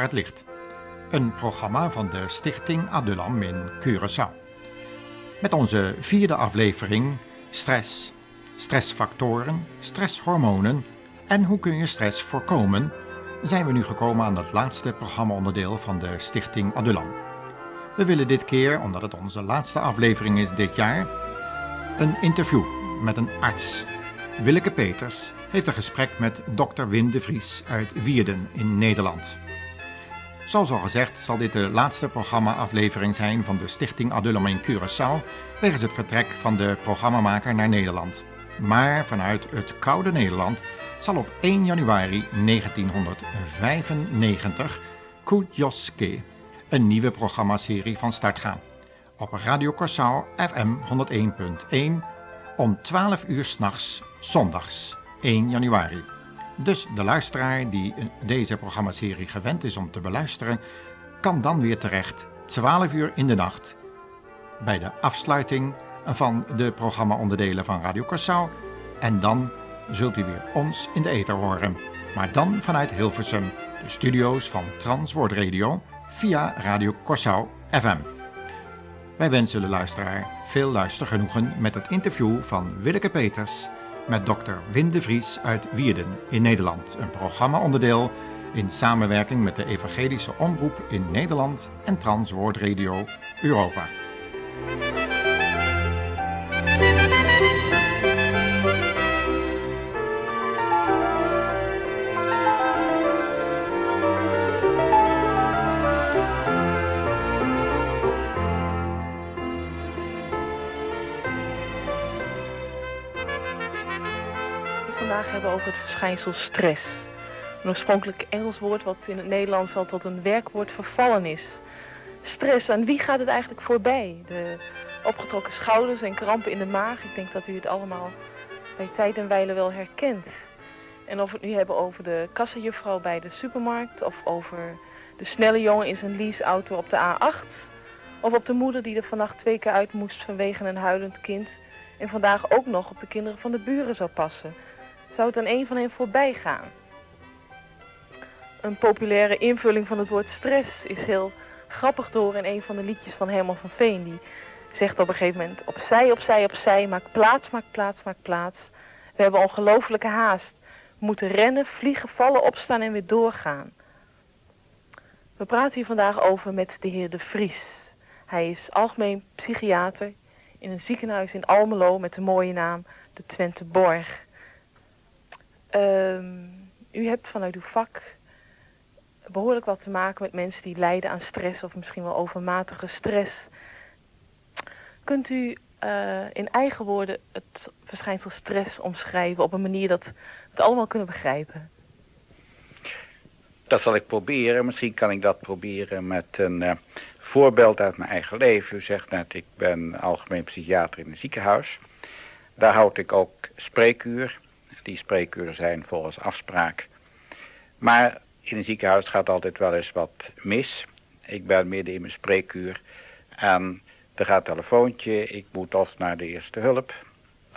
Het licht. Een programma van de Stichting Adulam in Curaçao. Met onze vierde aflevering Stress, stressfactoren, stresshormonen en hoe kun je stress voorkomen, zijn we nu gekomen aan het laatste programmaonderdeel van de Stichting Adulam. We willen dit keer, omdat het onze laatste aflevering is dit jaar, een interview met een arts. Willeke Peters heeft een gesprek met dokter Wim de Vries uit Wierden in Nederland. Zoals al gezegd zal dit de laatste programma-aflevering zijn van de Stichting Adulam in Curaçao wegens het vertrek van de programmamaker naar Nederland. Maar vanuit het koude Nederland zal op 1 januari 1995 Kudjoske, een nieuwe programmaserie van start gaan. Op Radio Curaçao FM 101.1 om 12 uur s'nachts zondags 1 januari. Dus de luisteraar die deze programmaserie gewend is om te beluisteren, kan dan weer terecht 12 uur in de nacht bij de afsluiting van de programmaonderdelen van Radio Curaçao en dan zult u weer ons in de ether horen. Maar dan vanuit Hilversum, de studio's van Transwoord Radio via Radio Curaçao FM. Wij wensen de luisteraar veel luistergenoegen met het interview van Willeke Peters met dokter Wim de Vries uit Wierden in Nederland. Een programmaonderdeel in samenwerking met de Evangelische Omroep in Nederland en Transwoord Radio Europa. Vandaag hebben over het verschijnsel stress. Een oorspronkelijk Engels woord wat in het Nederlands al tot een werkwoord vervallen is. Stress, aan wie gaat het eigenlijk voorbij? De opgetrokken schouders en krampen in de maag. Ik denk dat u het allemaal bij tijd en wijle wel herkent. En of we het nu hebben over de kassajuffrouw bij de supermarkt... of over de snelle jongen in zijn leaseauto op de A8... of op de moeder die er vannacht twee keer uit moest vanwege een huilend kind... en vandaag ook nog op de kinderen van de buren zou passen zou het aan een van hen voorbij gaan. Een populaire invulling van het woord stress is heel grappig door in een van de liedjes van Herman van Veen. Die zegt op een gegeven moment opzij, opzij, opzij, maak plaats, maak plaats, maak plaats. We hebben ongelofelijke haast. We moeten rennen, vliegen, vallen, opstaan en weer doorgaan. We praten hier vandaag over met de heer De Vries. Hij is algemeen psychiater in een ziekenhuis in Almelo met de mooie naam de Twente Borg. Um, u hebt vanuit uw vak behoorlijk wat te maken met mensen die lijden aan stress of misschien wel overmatige stress. Kunt u uh, in eigen woorden het verschijnsel stress omschrijven op een manier dat we het allemaal kunnen begrijpen? Dat zal ik proberen. Misschien kan ik dat proberen met een uh, voorbeeld uit mijn eigen leven. U zegt net, ik ben algemeen psychiater in een ziekenhuis. Daar houd ik ook spreekuur die spreekuren zijn volgens afspraak. Maar in een ziekenhuis gaat altijd wel eens wat mis. Ik ben midden in mijn spreekuur en er gaat een telefoontje. Ik moet of naar de eerste hulp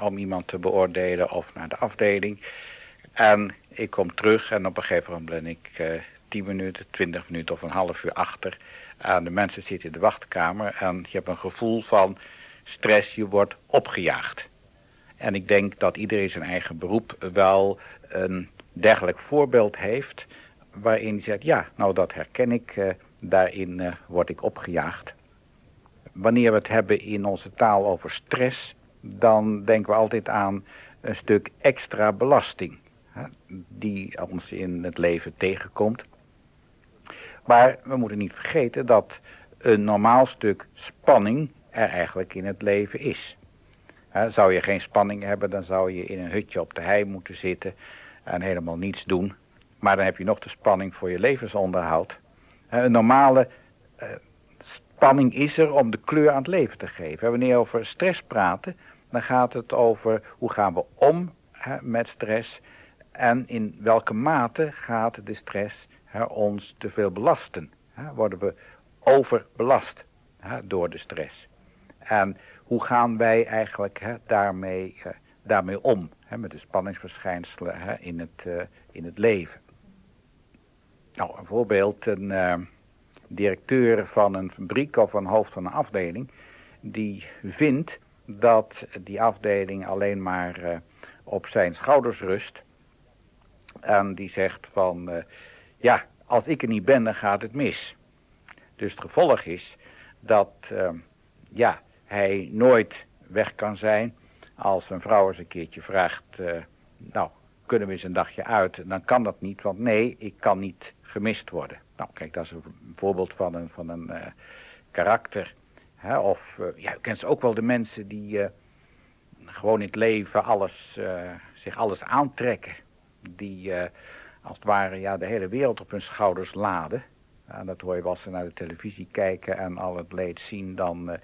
om iemand te beoordelen of naar de afdeling. En ik kom terug en op een gegeven moment ben ik uh, 10 minuten, 20 minuten of een half uur achter. En de mensen zitten in de wachtkamer en je hebt een gevoel van stress, je wordt opgejaagd. En ik denk dat iedereen zijn eigen beroep wel een dergelijk voorbeeld heeft... waarin hij zegt, ja, nou dat herken ik, uh, daarin uh, word ik opgejaagd. Wanneer we het hebben in onze taal over stress... dan denken we altijd aan een stuk extra belasting... Hè, die ons in het leven tegenkomt. Maar we moeten niet vergeten dat een normaal stuk spanning er eigenlijk in het leven is... Zou je geen spanning hebben, dan zou je in een hutje op de hei moeten zitten en helemaal niets doen. Maar dan heb je nog de spanning voor je levensonderhoud. Een normale uh, spanning is er om de kleur aan het leven te geven. Wanneer we over stress praten, dan gaat het over hoe gaan we om met stress en in welke mate gaat de stress ons te veel belasten. worden we overbelast door de stress. En hoe gaan wij eigenlijk hè, daarmee, uh, daarmee om, hè, met de spanningsverschijnselen hè, in, het, uh, in het leven. Nou, een voorbeeld, een uh, directeur van een fabriek of een hoofd van een afdeling, die vindt dat die afdeling alleen maar op zijn schouders rust. En die zegt van, ja, als ik er niet ben, dan gaat het mis. Dus het gevolg is dat, ja, hij nooit weg kan zijn. Als een vrouw eens een keertje vraagt, nou, kunnen we eens een dagje uit? Dan kan dat niet, want nee, ik kan niet gemist worden. Nou, kijk, dat is een voorbeeld van een, van een uh, karakter. Hè? Of, uh, ja, u kent ook wel de mensen die gewoon in het leven alles, zich alles aantrekken. Die als het ware ja, de hele wereld op hun schouders laden. En dat hoor je als ze naar de televisie kijken en al het leed zien, dan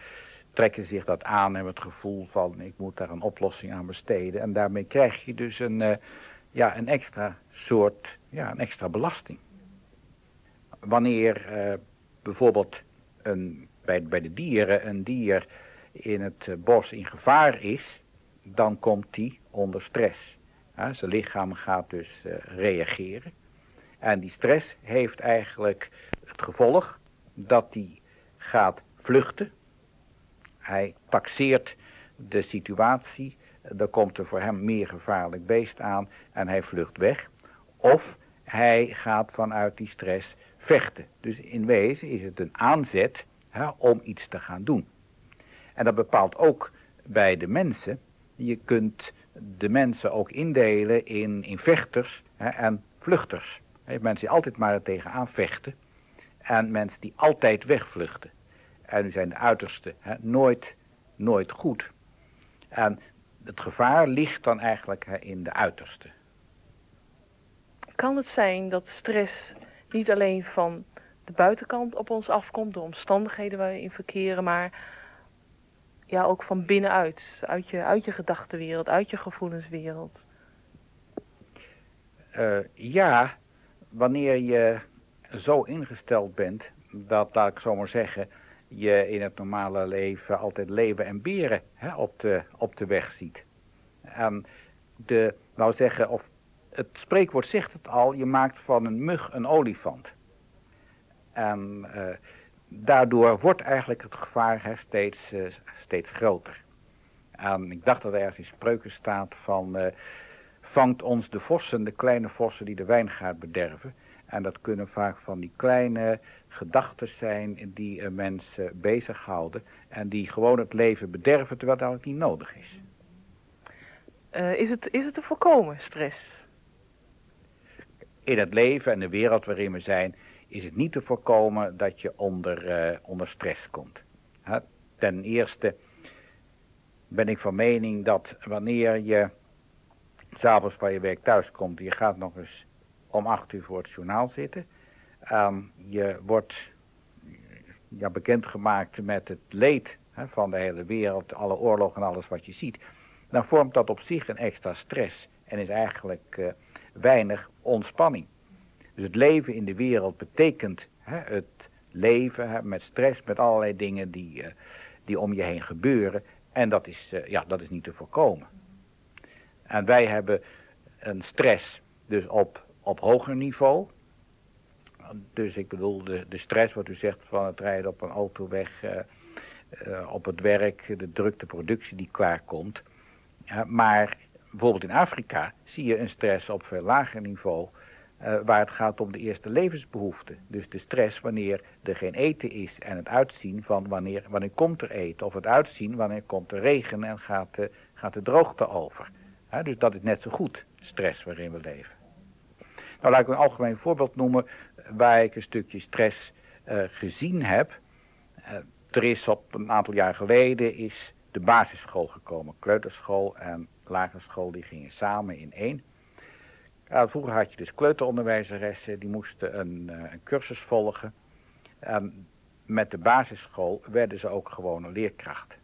trekken zich dat aan en hebben het gevoel van ik moet daar een oplossing aan besteden. En daarmee krijg je dus een, ja, een extra soort, ja, een extra belasting wanneer uh, bijvoorbeeld een, bij, bij de dieren een dier in het uh, bos in gevaar is, dan komt die onder stress. Zijn lichaam gaat dus reageren. En die stress heeft eigenlijk het gevolg dat hij gaat vluchten. Hij taxeert de situatie. Er komt er voor hem meer gevaarlijk beest aan en hij vlucht weg. Of hij gaat vanuit die stress vechten. Dus in wezen is het een aanzet hè, om iets te gaan doen. En dat bepaalt ook bij de mensen. Je kunt de mensen ook indelen in, in vechters hè, en vluchters. Mensen die altijd maar tegenaan vechten. En mensen die altijd wegvluchten. En zijn de uiterste hè, nooit, nooit goed. En het gevaar ligt dan eigenlijk hè, in de uiterste. Kan het zijn dat stress niet alleen van de buitenkant op ons afkomt, de omstandigheden waar we in verkeren, maar ja, ook van binnenuit, uit je, uit je gedachtenwereld, uit je gevoelenswereld. Uh, ja, wanneer je zo ingesteld bent, dat, laat ik zo maar zeggen, je in het normale leven altijd leven en beren hè, op, de, op de weg ziet. En de, nou zeggen, of het spreekwoord zegt het al, je maakt van een mug een olifant. En uh, daardoor wordt eigenlijk het gevaar hè, steeds, uh, steeds groter. En ik dacht dat er ergens in spreuken staat van... Uh, vangt ons de vossen, de kleine vossen die de wijngaard bederven. En dat kunnen vaak van die kleine gedachten zijn die een mens bezighouden. En die gewoon het leven bederven terwijl het eigenlijk niet nodig is. is, het, is het te voorkomen, stress? in het leven en de wereld waarin we zijn, is het niet te voorkomen dat je onder, uh, onder stress komt. ten eerste ben ik van mening dat wanneer je s'avonds van je werk thuis komt, je gaat nog eens om acht uur voor het journaal zitten. Um, je wordt ja, bekendgemaakt met het leed van de hele wereld, alle oorlogen en alles wat je ziet. Dan vormt dat op zich een extra stress en is eigenlijk... Uh, weinig ontspanning. Dus het leven in de wereld betekent hè, het leven hè, met stress, met allerlei dingen die, uh, die om je heen gebeuren. En dat is, uh, ja, dat is niet te voorkomen. En wij hebben een stress dus op, op hoger niveau. Dus ik bedoel de, de stress wat u zegt van het rijden op een autoweg, uh, op het werk, de drukte productie die klaar komt. maar bijvoorbeeld in Afrika zie je een stress op veel lager niveau... Uh, waar het gaat om de eerste levensbehoeften. Dus de stress wanneer er geen eten is en het uitzien van wanneer, wanneer komt er eten. Of het uitzien wanneer komt er regen en gaat de, gaat de droogte over. Dus dat is net zo goed stress waarin we leven. Nou laat ik een algemeen voorbeeld noemen waar ik een stukje stress uh, gezien heb. er is op een aantal jaar geleden is de basisschool gekomen, kleuterschool en lagere school, die gingen samen in één. Vroeger had je dus kleuteronderwijzeressen, die moesten een, uh, een cursus volgen. En met de basisschool werden ze ook gewoon een leerkracht.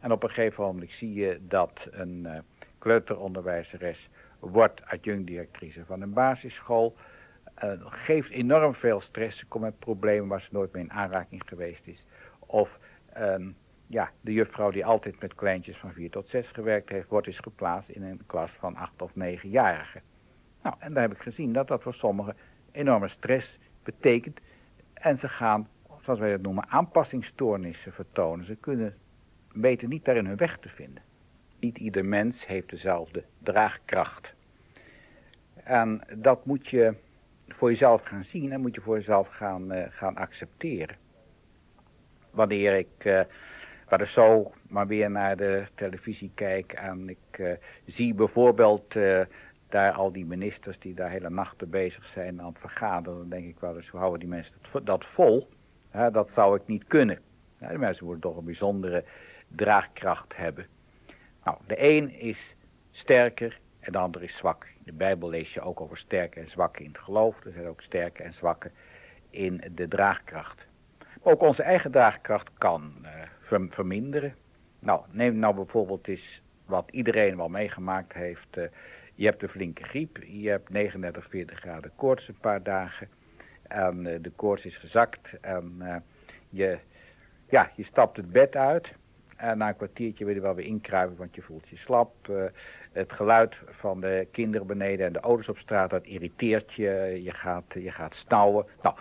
En op een gegeven moment zie je dat een uh, kleuteronderwijzeres wordt adjunct-directrice van een basisschool. Uh, geeft enorm veel stress, ze komt met problemen waar ze nooit mee in aanraking geweest is. Of um, ja, de juffrouw die altijd met kleintjes van 4 tot 6 gewerkt heeft, wordt eens geplaatst in een klas van 8 of 9-jarigen. Nou, en daar heb ik gezien dat dat voor sommigen enorme stress betekent. En ze gaan, zoals wij dat noemen, aanpassingsstoornissen vertonen. Ze kunnen weten niet daarin hun weg te vinden. Niet ieder mens heeft dezelfde draagkracht. En dat moet je voor jezelf gaan zien en moet je voor jezelf gaan, uh, gaan accepteren. Wanneer ik uh, maar zo maar weer naar de televisie kijk en ik uh, zie bijvoorbeeld daar al die ministers die daar hele nachten bezig zijn aan het vergaderen, dan denk ik wel eens, hoe houden die mensen dat, dat vol? dat zou ik niet kunnen. Ja, die mensen moeten toch een bijzondere draagkracht hebben. Nou, de een is sterker en de ander is zwak. In de Bijbel lees je ook over sterke en zwakke in het geloof. Er zijn ook sterke en zwakke in de draagkracht. Maar ook onze eigen draagkracht kan uh, verminderen. Nou, neem nou bijvoorbeeld eens wat iedereen wel meegemaakt heeft. Uh, je hebt een flinke griep, je hebt 39, 40 graden koorts een paar dagen. En uh, de koorts is gezakt en je, ja, je stapt het bed uit. En na een kwartiertje wil je wel weer inkruipen, want je voelt je slap. Uh, het geluid van de kinderen beneden en de auto's op straat, dat irriteert je. Je gaat, je gaat stouwen. Nou,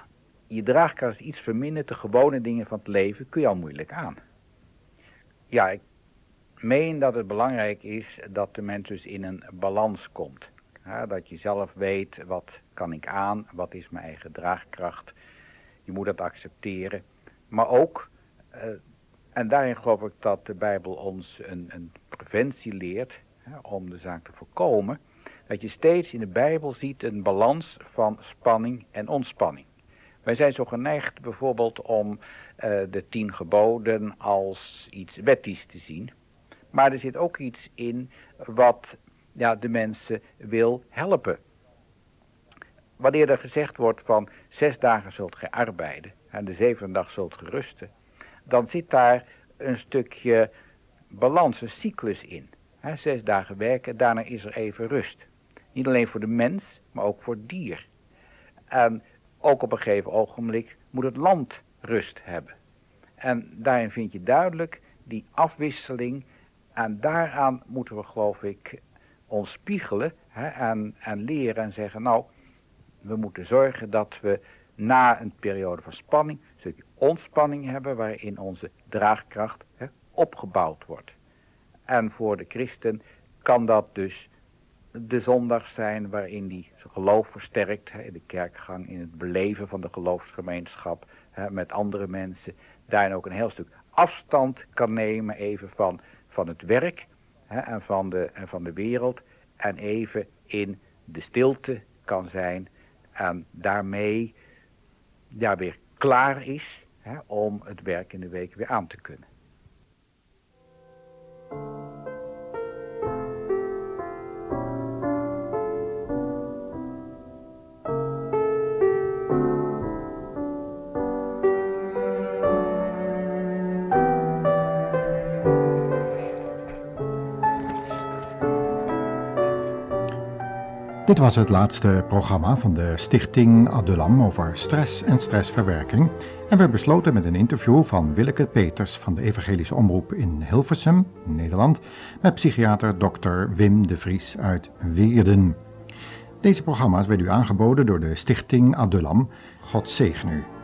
je draagkracht is iets verminderd. De gewone dingen van het leven kun je al moeilijk aan. Ja, ik meen dat het belangrijk is dat de mens dus in een balans komt. Dat je zelf weet, wat kan ik aan, wat is mijn eigen draagkracht. Je moet dat accepteren. Maar ook... En daarin geloof ik dat de Bijbel ons een, een preventie leert hè, om de zaak te voorkomen. Dat je steeds in de Bijbel ziet een balans van spanning en ontspanning. Wij zijn zo geneigd bijvoorbeeld om uh, de tien geboden als iets wettisch te zien. Maar er zit ook iets in wat ja, de mensen wil helpen. Wanneer er gezegd wordt van zes dagen zult gij arbeiden en de zevende dag zult gerusten dan zit daar een stukje balans, een cyclus in. zes dagen werken, daarna is er even rust. Niet alleen voor de mens, maar ook voor het dier. En ook op een gegeven ogenblik moet het land rust hebben. En daarin vind je duidelijk die afwisseling. En daaraan moeten we, geloof ik, ons spiegelen en, en leren en zeggen, nou, we moeten zorgen dat we na een periode van spanning een stukje ontspanning hebben waarin onze draagkracht hè, opgebouwd wordt. En voor de christen kan dat dus de zondag zijn waarin hij zijn geloof versterkt, hè, de kerkgang, in het beleven van de geloofsgemeenschap hè, met andere mensen. Daarin ook een heel stuk afstand kan nemen even van, van het werk hè, en, van de, en van de wereld. En even in de stilte kan zijn en daarmee ja, weer klaar is om het werk in de week weer aan te kunnen. Dit was het laatste programma van de Stichting Adulam over stress en stressverwerking. En we besloten met een interview van Willeke Peters van de Evangelische Omroep in Hilversum, Nederland, met psychiater Dr. Wim de Vries uit Weerden. Deze programma's werden u aangeboden door de Stichting Adulam. God zegen u.